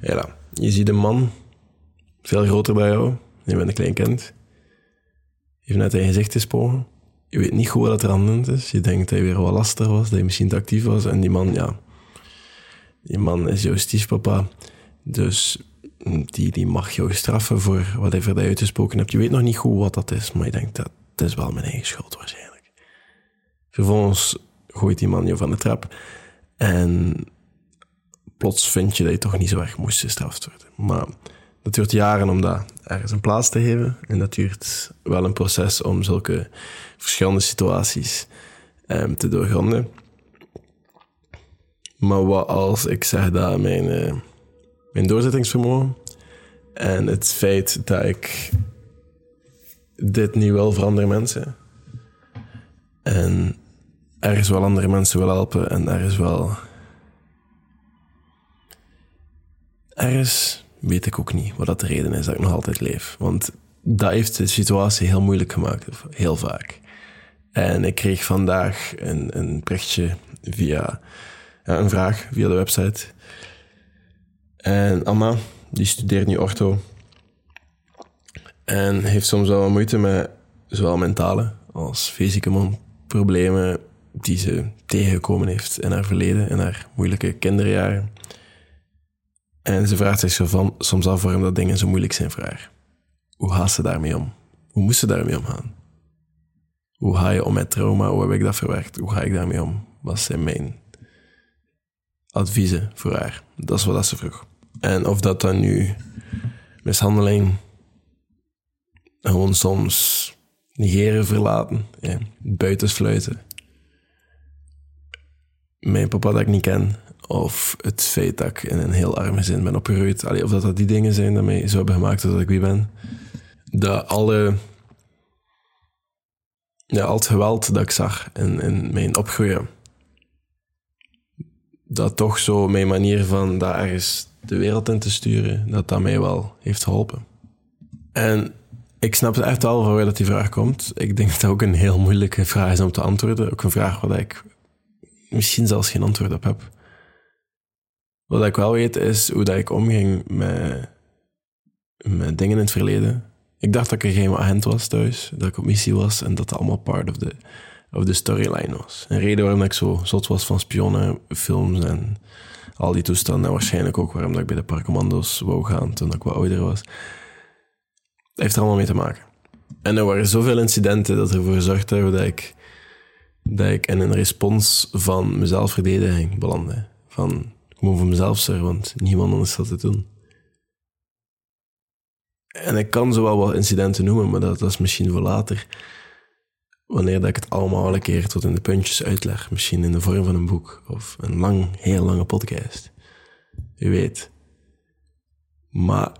Ja, je ziet een man, veel groter dan jou, je bent een klein kind, heeft net je gezicht gesproken. Je weet niet goed wat er aan hand is. Je denkt dat hij weer wat lastig was, dat hij misschien te actief was. En die man, ja, die man is jouw stiefpapa. Dus die, die mag jou straffen voor wat hij je uitgesproken hebt. Je weet nog niet goed wat dat is, maar je denkt dat het is wel mijn eigen schuld waarschijnlijk. Vervolgens gooit die man je van de trap. En plots vind je dat je toch niet zo erg moest gestraft worden. Maar dat duurt jaren om dat ergens een plaats te geven. En dat duurt wel een proces om zulke verschillende situaties um, te doorgronden. Maar wat als ik zeg dat mijn, uh, mijn doorzettingsvermogen en het feit dat ik dit niet wil voor andere mensen en ergens wel andere mensen wil helpen en ergens wel. Ergens weet ik ook niet wat dat de reden is dat ik nog altijd leef. Want dat heeft de situatie heel moeilijk gemaakt, heel vaak. En ik kreeg vandaag een, een berichtje via een vraag via de website. En Anna, die studeert nu ortho. En heeft soms wel moeite met zowel mentale als fysieke problemen die ze tegengekomen heeft in haar verleden, in haar moeilijke kinderjaren. En ze vraagt zich zo van, soms af waarom dat dingen zo moeilijk zijn voor haar. Hoe gaat ze daarmee om? Hoe moest ze daarmee omgaan? Hoe ga je om met trauma? Hoe heb ik dat verwerkt? Hoe ga ik daarmee om? Wat zijn mijn adviezen voor haar? Dat is wat ze vroeg. En of dat dan nu mishandeling, gewoon soms negeren, verlaten, ja, buitensluiten, mijn papa dat ik niet ken, of het feit dat ik in een heel arm gezin ben opgegroeid, Allee, of dat dat die dingen zijn die mij zo hebben gemaakt dat ik wie ben. Dat alle, ja, al het geweld dat ik zag in, in mijn opgroeien, dat toch zo mijn manier van daar ergens de wereld in te sturen, dat dat mij wel heeft geholpen. En ik snap het echt wel van waar dat die vraag komt. Ik denk dat het ook een heel moeilijke vraag is om te antwoorden. Ook een vraag waar ik misschien zelfs geen antwoord op heb. Wat ik wel weet is hoe dat ik omging met, met dingen in het verleden. Ik dacht dat ik een geheime agent was thuis, dat ik op missie was en dat dat allemaal part of the, of the storyline was. Een reden waarom ik zo zot was van spionnenfilms en al die toestanden. En waarschijnlijk ook waarom dat ik bij de parcommando's wou gaan toen ik wat ouder was. Dat heeft er allemaal mee te maken. En er waren zoveel incidenten dat ervoor gezorgd hebben dat ik, dat ik in een respons van mezelf verdediging belandde. Van gewoon voor mezelf zeggen, want niemand anders zal het doen. En ik kan zo wel wat incidenten noemen, maar dat, is misschien voor later. Wanneer dat ik het allemaal een keer tot in de puntjes uitleg. Misschien in de vorm van een boek of een lang, heel lange podcast. Je weet. Maar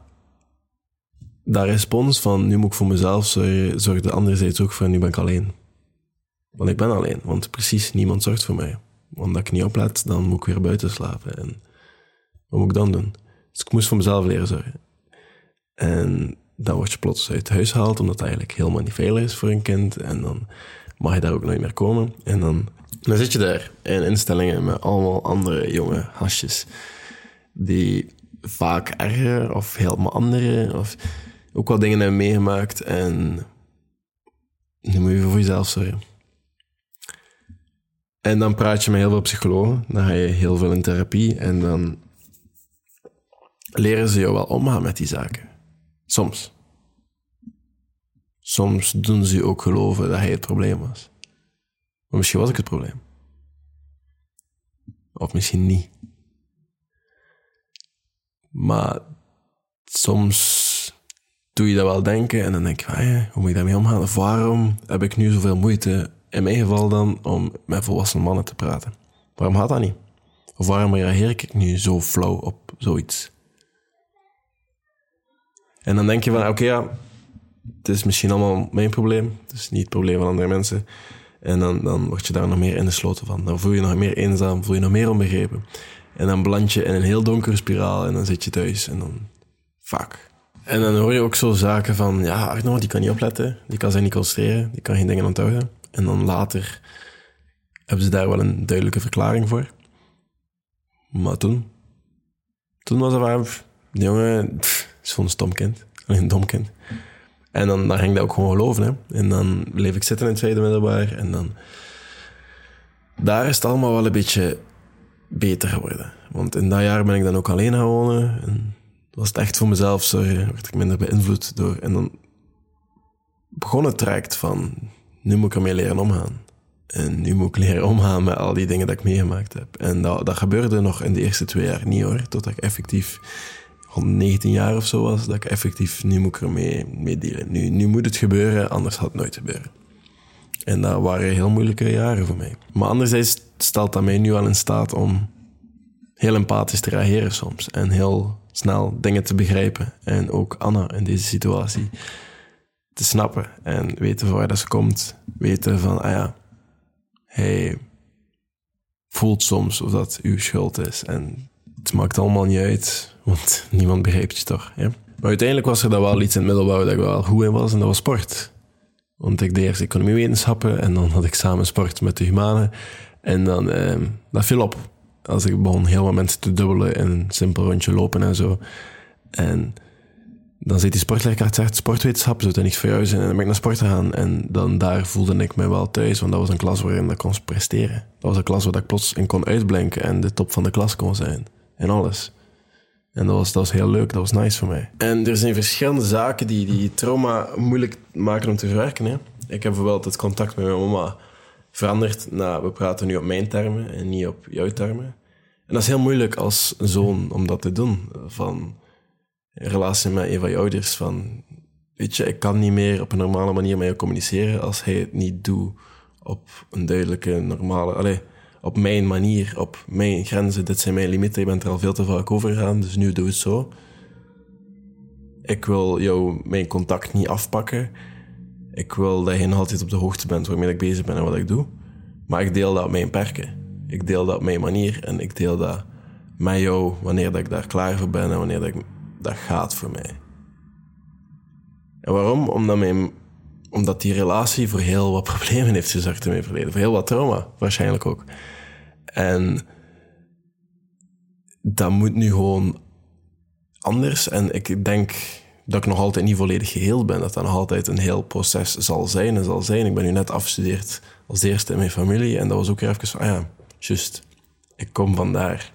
dat respons van nu moet ik voor mezelf zorgen, zorgde anderzijds ook voor nu ben ik alleen. Want ik ben alleen, want precies niemand zorgt voor mij omdat ik niet oplet, dan moet ik weer buiten slapen. En wat moet ik dan doen? Dus ik moest voor mezelf leren zorgen. En dan word je plots uit huis gehaald, omdat het eigenlijk helemaal niet veilig is voor een kind. En dan mag je daar ook nooit meer komen. En dan, dan zit je daar in instellingen met allemaal andere jonge hasjes. Die vaak erger of helemaal andere, of ook wel dingen hebben meegemaakt. En dan moet je voor jezelf zorgen. En dan praat je met heel veel psychologen. Dan ga je heel veel in therapie. En dan leren ze jou wel omgaan met die zaken. Soms. Soms doen ze je ook geloven dat hij het probleem was. Maar misschien was ik het probleem. Of misschien niet. Maar soms doe je dat wel denken en dan denk je, ah hoe moet ik daarmee omgaan? Of waarom heb ik nu zoveel moeite in mijn geval dan om met volwassen mannen te praten. Waarom gaat dat niet? Of waarom reageer ik nu zo flauw op zoiets? En dan denk je van, oké, ja, het is misschien allemaal mijn probleem. Het is niet het probleem van andere mensen. En dan, dan word je daar nog meer in de sloten van. Dan voel je nog meer eenzaam, voel je nog meer onbegrepen. En dan beland je in een heel donkere spiraal en dan zit je thuis en dan, fuck. En dan hoor je ook zo zaken van, ja, Arno, die kan niet opletten, die kan zich niet concentreren, die kan geen dingen onthouden. En dan later hebben ze daar wel een duidelijke verklaring voor. Maar toen, toen was het waar, die jongen is gewoon een stom kind. Alleen een dom kind. En dan, dan ging ik dat ook gewoon geloven. Hè. En dan bleef ik zitten in het tweede middelbaar. En dan... Daar is het allemaal wel een beetje beter geworden. Want in dat jaar ben ik dan ook alleen gaan wonen. En was het echt voor mezelf zorgen. Werd ik minder beïnvloed door... En dan begon het traject van... Nu moet ik ermee leren omgaan. En nu moet ik leren omgaan met al die dingen dat ik meegemaakt heb. En dat, dat gebeurde nog in de eerste twee jaar niet hoor. Totdat ik effectief rond 19 jaar of zo was. Dat ik effectief, nu moet ermee mee. Nu, nu moet het gebeuren, anders gaat het nooit gebeuren. En dat waren heel moeilijke jaren voor mij. Maar anderzijds stelt dat mij nu wel in staat om heel empathisch te reageren soms. En heel snel dingen te begrijpen. En ook Anna in deze situatie te snappen. En weten van waar dat ze komt. Weten van, ah ja, hij voelt soms of dat uw schuld is. En het maakt allemaal niet uit, want niemand begrijpt je toch. Maar uiteindelijk was er dan wel iets in het middelbouw dat ik wel goed in was, en dat was sport. Want ik deed eerst economiewetenschappen en dan had ik samen sport met de humanen. En dan, eh, viel op. Als ik begon heel wat mensen te dubbelen in een simpel rondje lopen en zo. En dan zit die sportleerkracht zegt, sportwetenschap zou dat niks voor jou zijn. En dan ben ik naar sport gegaan. En dan daar voelde ik me wel thuis, want dat was een klas waarin ik kon presteren. Dat was een klas waar ik plots in kon uitblinken en de top van de klas kon zijn. En alles. En dat was, dat was heel leuk, dat was nice voor mij. En er zijn verschillende zaken die, die trauma moeilijk maken om te verwerken. Hè. Ik heb bijvoorbeeld het contact met mijn mama veranderd naar, we praten nu op mijn termen en niet op jouw termen. En dat is heel moeilijk als zoon om dat te doen. Van, relatie met een van je ouders van, weet je, ik kan niet meer op een normale manier met je communiceren als hij het niet doet op een duidelijke, normale, allez, op mijn manier, op mijn grenzen. Dit zijn mijn limieten, je bent er al veel te vaak over gegaan, dus nu doe het zo. Ik wil jou mijn contact niet afpakken. Ik wil dat je nog altijd op de hoogte bent waarmee ik bezig ben en wat ik doe. Maar ik deel dat op mijn perken. Ik deel dat op mijn manier en ik deel dat met jou wanneer dat ik daar klaar voor ben en wanneer dat ik dat gaat voor mij. En waarom? Omdat, mijn, omdat die relatie voor heel wat problemen heeft gezorgd in mijn verleden. Voor heel wat trauma, waarschijnlijk ook. En dat moet nu gewoon anders. En ik denk dat ik nog altijd niet volledig geheeld ben. Dat dat nog altijd een heel proces zal zijn en zal zijn. Ik ben nu net afgestudeerd als eerste in mijn familie. En dat was ook even van, ah ja, juist, ik kom vandaar.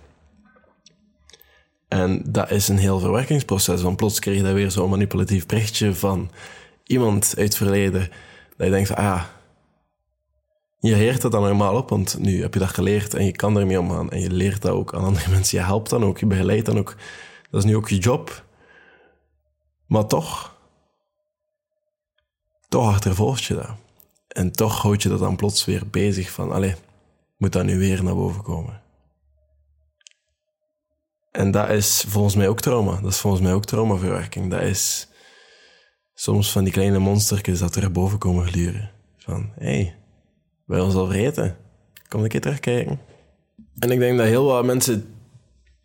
En dat is een heel verwerkingsproces. Want plots kreeg je weer zo'n manipulatief berichtje van iemand uit het verleden. Dat je denkt ah je leert dat dan normaal op, want nu heb je dat geleerd en je kan ermee omgaan. En je leert dat ook aan andere mensen. Je helpt dan ook, je begeleidt dan ook. Dat is nu ook je job. Maar toch, toch achtervolgt je dat. En toch houd je dat dan plots weer bezig van, allee, moet dat nu weer naar boven komen. En dat is volgens mij ook trauma. Dat is volgens mij ook traumaverwerking. Dat is soms van die kleine monstertjes dat er boven komen gluren. Van, hé, hey, wij ons al vergeten. Kom een keer terugkijken. En ik denk dat heel wat mensen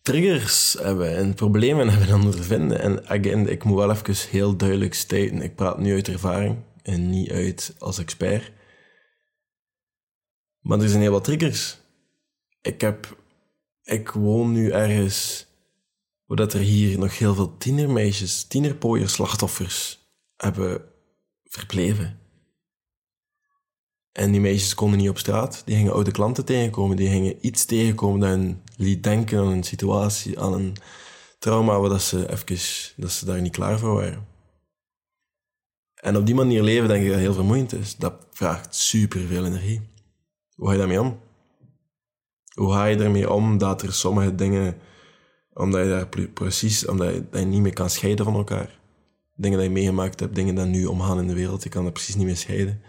triggers hebben en problemen hebben om te vinden. En again, ik moet wel even heel duidelijk staten. Ik praat nu uit ervaring en niet uit als expert. Maar er zijn heel wat triggers. Ik heb ik woon nu ergens waar dat er hier nog heel veel tienermeisjes, tienerpooier-slachtoffers hebben verbleven. En die meisjes konden niet op straat. Die gingen oude klanten tegenkomen. Die gingen iets tegenkomen dat hen liet denken aan een situatie, aan een trauma waar ze, even, dat ze daar niet klaar voor waren. En op die manier leven denk ik dat heel vermoeiend is. Dat vraagt superveel energie. Hoe ga je daarmee om? hoe ga je ermee om dat er sommige dingen, omdat je daar precies, omdat je, niet meer kan scheiden van elkaar. Dingen die je meegemaakt hebt, dingen die nu omgaan in de wereld, je kan dat precies niet meer scheiden.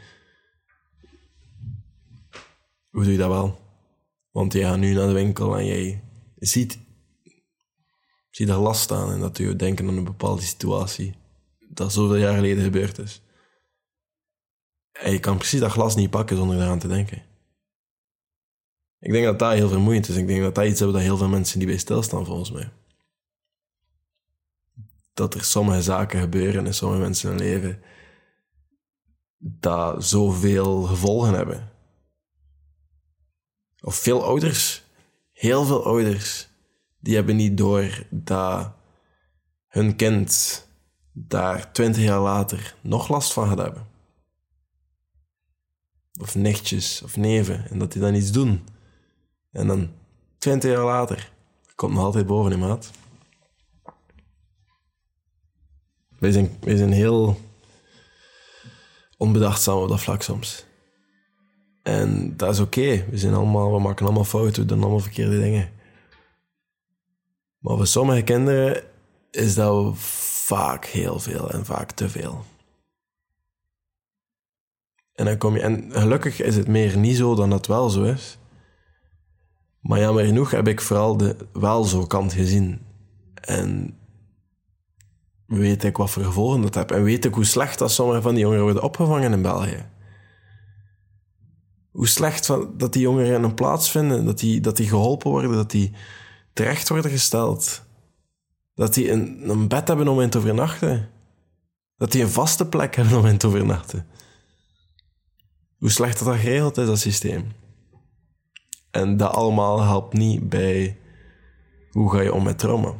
Hoe doe je dat wel? Want je gaat nu naar de winkel en jij ziet, ziet er last staan en dat je denken aan een bepaalde situatie dat zoveel jaar geleden gebeurd is. En je kan precies dat glas niet pakken zonder eraan te denken. Ik denk dat dat heel vermoeiend is. Ik denk dat dat iets is dat heel veel mensen niet bij stilstaan, volgens mij. Dat er sommige zaken gebeuren in sommige mensen hun leven dat zoveel gevolgen hebben. Of veel ouders, heel veel ouders, die hebben niet door dat hun kind daar twintig jaar later nog last van gaat hebben. Of nichtjes of neven, en dat die dan iets doen. En dan twintig jaar later komt nog altijd boven in maat. Wij zijn, wij zijn heel onbedachtzaam op dat vlak soms. En dat is oké. We zijn allemaal, we maken allemaal fouten, we doen allemaal verkeerde dingen. Maar voor sommige kinderen is dat vaak heel veel en vaak te veel. En dan kom je, en gelukkig is het meer niet zo dan dat wel zo is. Maar jammer genoeg heb ik vooral de wel zo kant gezien. En weet ik wat voor gevolgen dat heb. En weet ik hoe slecht dat sommige van die jongeren worden opgevangen in België. Hoe slecht dat die jongeren een plaats vinden, dat die, dat die geholpen worden, dat die terecht worden gesteld. Dat die een, een bed hebben om in te overnachten. Dat die een vaste plek hebben om in te overnachten. Hoe slecht dat, dat geregeld is, dat systeem. En dat allemaal helpt niet bij hoe ga je om met trauma.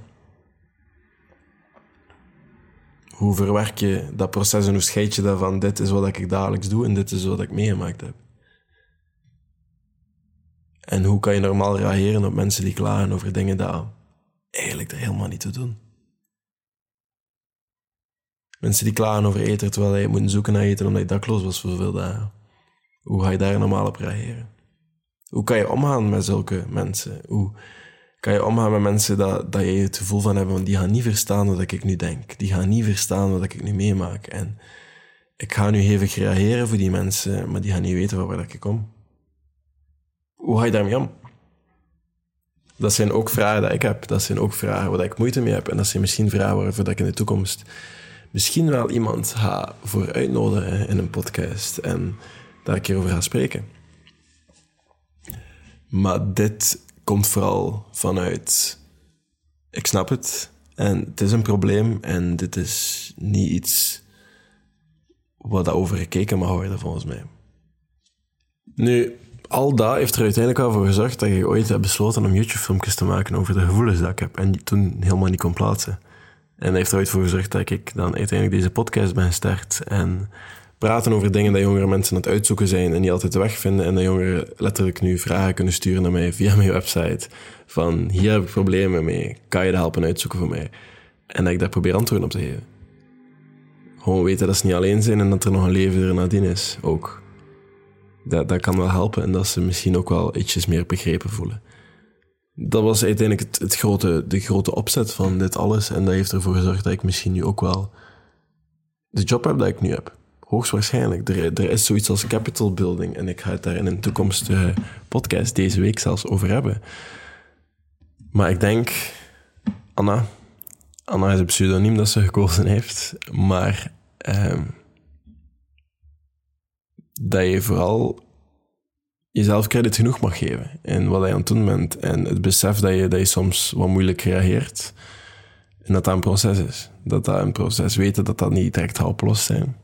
Hoe verwerk je dat proces en hoe scheid je daarvan? Dit is wat ik dagelijks doe en dit is wat ik meegemaakt heb. En hoe kan je normaal reageren op mensen die klagen over dingen die eigenlijk er helemaal niet te doen? Mensen die klagen over eten terwijl je moet zoeken naar eten omdat je dakloos was voor zoveel dagen. Hoe ga je daar normaal op reageren? Hoe kan je omgaan met zulke mensen? Hoe kan je omgaan met mensen dat, dat je het gevoel van hebt, want die gaan niet verstaan wat ik nu denk. Die gaan niet verstaan wat ik nu meemaak. En ik ga nu hevig reageren voor die mensen, maar die gaan niet weten van waar ik kom. Hoe ga je daarmee om? Dat zijn ook vragen die ik heb. Dat zijn ook vragen waar ik moeite mee heb. En dat zijn misschien vragen waarvoor ik in de toekomst misschien wel iemand ga voor uitnodigen in een podcast en daar een keer over ga spreken. Maar dit komt vooral vanuit, ik snap het en het is een probleem en dit is niet iets wat over gekeken mag worden volgens mij. Nu, al dat heeft er uiteindelijk wel voor gezorgd dat je ooit hebt besloten om YouTube-filmpjes te maken over de gevoelens die ik heb en toen helemaal niet kon plaatsen. En dat heeft er ooit voor gezorgd dat ik dan uiteindelijk deze podcast ben gestart en praten over dingen dat jongere mensen aan het uitzoeken zijn en niet altijd de weg vinden en dat jongeren letterlijk nu vragen kunnen sturen naar mij via mijn website van hier heb ik problemen mee, kan je dat helpen uitzoeken voor mij? En dat ik daar probeer antwoorden op te geven. Gewoon weten dat ze niet alleen zijn en dat er nog een leven er nadien is, ook dat, dat kan wel helpen en dat ze misschien ook wel ietsjes meer begrepen voelen. Dat was uiteindelijk het, het grote, de grote opzet van dit alles en dat heeft ervoor gezorgd dat ik misschien nu ook wel de job heb dat ik nu heb. Hoogstwaarschijnlijk. Er, er is zoiets als capital building en ik ga het daar in een toekomstige podcast deze week zelfs over hebben. Maar ik denk, Anna, Anna is een pseudoniem dat ze gekozen heeft, maar ehm, dat je vooral jezelf credit genoeg mag geven in wat je aan het doen bent. En het besef dat je, dat je soms wat moeilijk reageert. En dat dat een proces is. Dat dat een proces weten dat dat niet direct oplost zijn.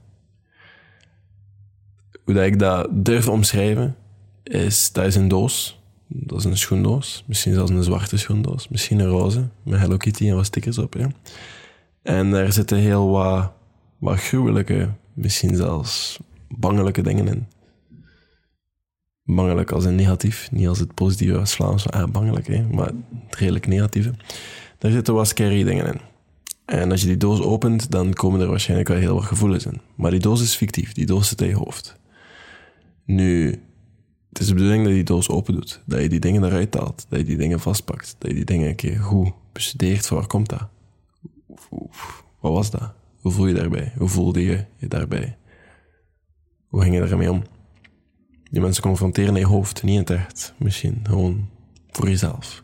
Hoe dat ik dat durf omschrijven, is dat is een doos. Dat is een schoendoos. Misschien zelfs een zwarte schoendoos. Misschien een roze, met Hello Kitty en wat stickers op. Ja. En daar zitten heel wat, wat gruwelijke, misschien zelfs bangelijke dingen in. Bangelijk als een negatief, niet als het positieve als Vlaams. Ah, bangelijk, hè, maar het redelijk negatieve. Daar zitten wat scary dingen in. En als je die doos opent, dan komen er waarschijnlijk wel heel wat gevoelens in. Maar die doos is fictief, die doos zit in je hoofd. Nu, het is de bedoeling dat je die doos open doet. Dat je die dingen eruit haalt. Dat je die dingen vastpakt. Dat je die dingen een keer goed bestudeert. Van waar komt dat? Wat was dat? Hoe voel je daarbij? Hoe voelde je je daarbij? Hoe ging je daarmee om? Die mensen confronteren in je hoofd, niet in het echt. Misschien gewoon voor jezelf.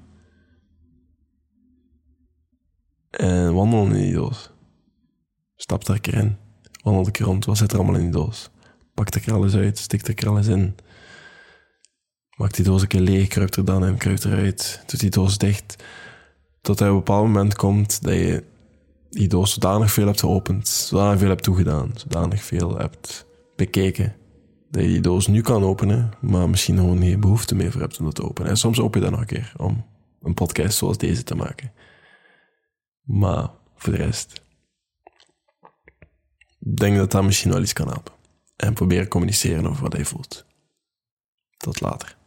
En wandelen in die doos. Stap er een keer in. Wandel een keer rond. Wat zit er allemaal in die doos? Pak er alles uit. Stik er alles in. Maak die doos een keer leeg. Kruip er dan in. Kruip eruit. Doet die doos dicht. Tot er een bepaald moment komt dat je die doos zodanig veel hebt geopend. Zodanig veel hebt toegedaan. Zodanig veel hebt bekeken. Dat je die doos nu kan openen, maar misschien gewoon geen behoefte meer voor hebt om dat te openen. En soms open je dat nog een keer om een podcast zoals deze te maken. Maar voor de rest. Denk dat dat misschien wel iets kan helpen. En proberen communiceren over wat hij voelt. Tot later.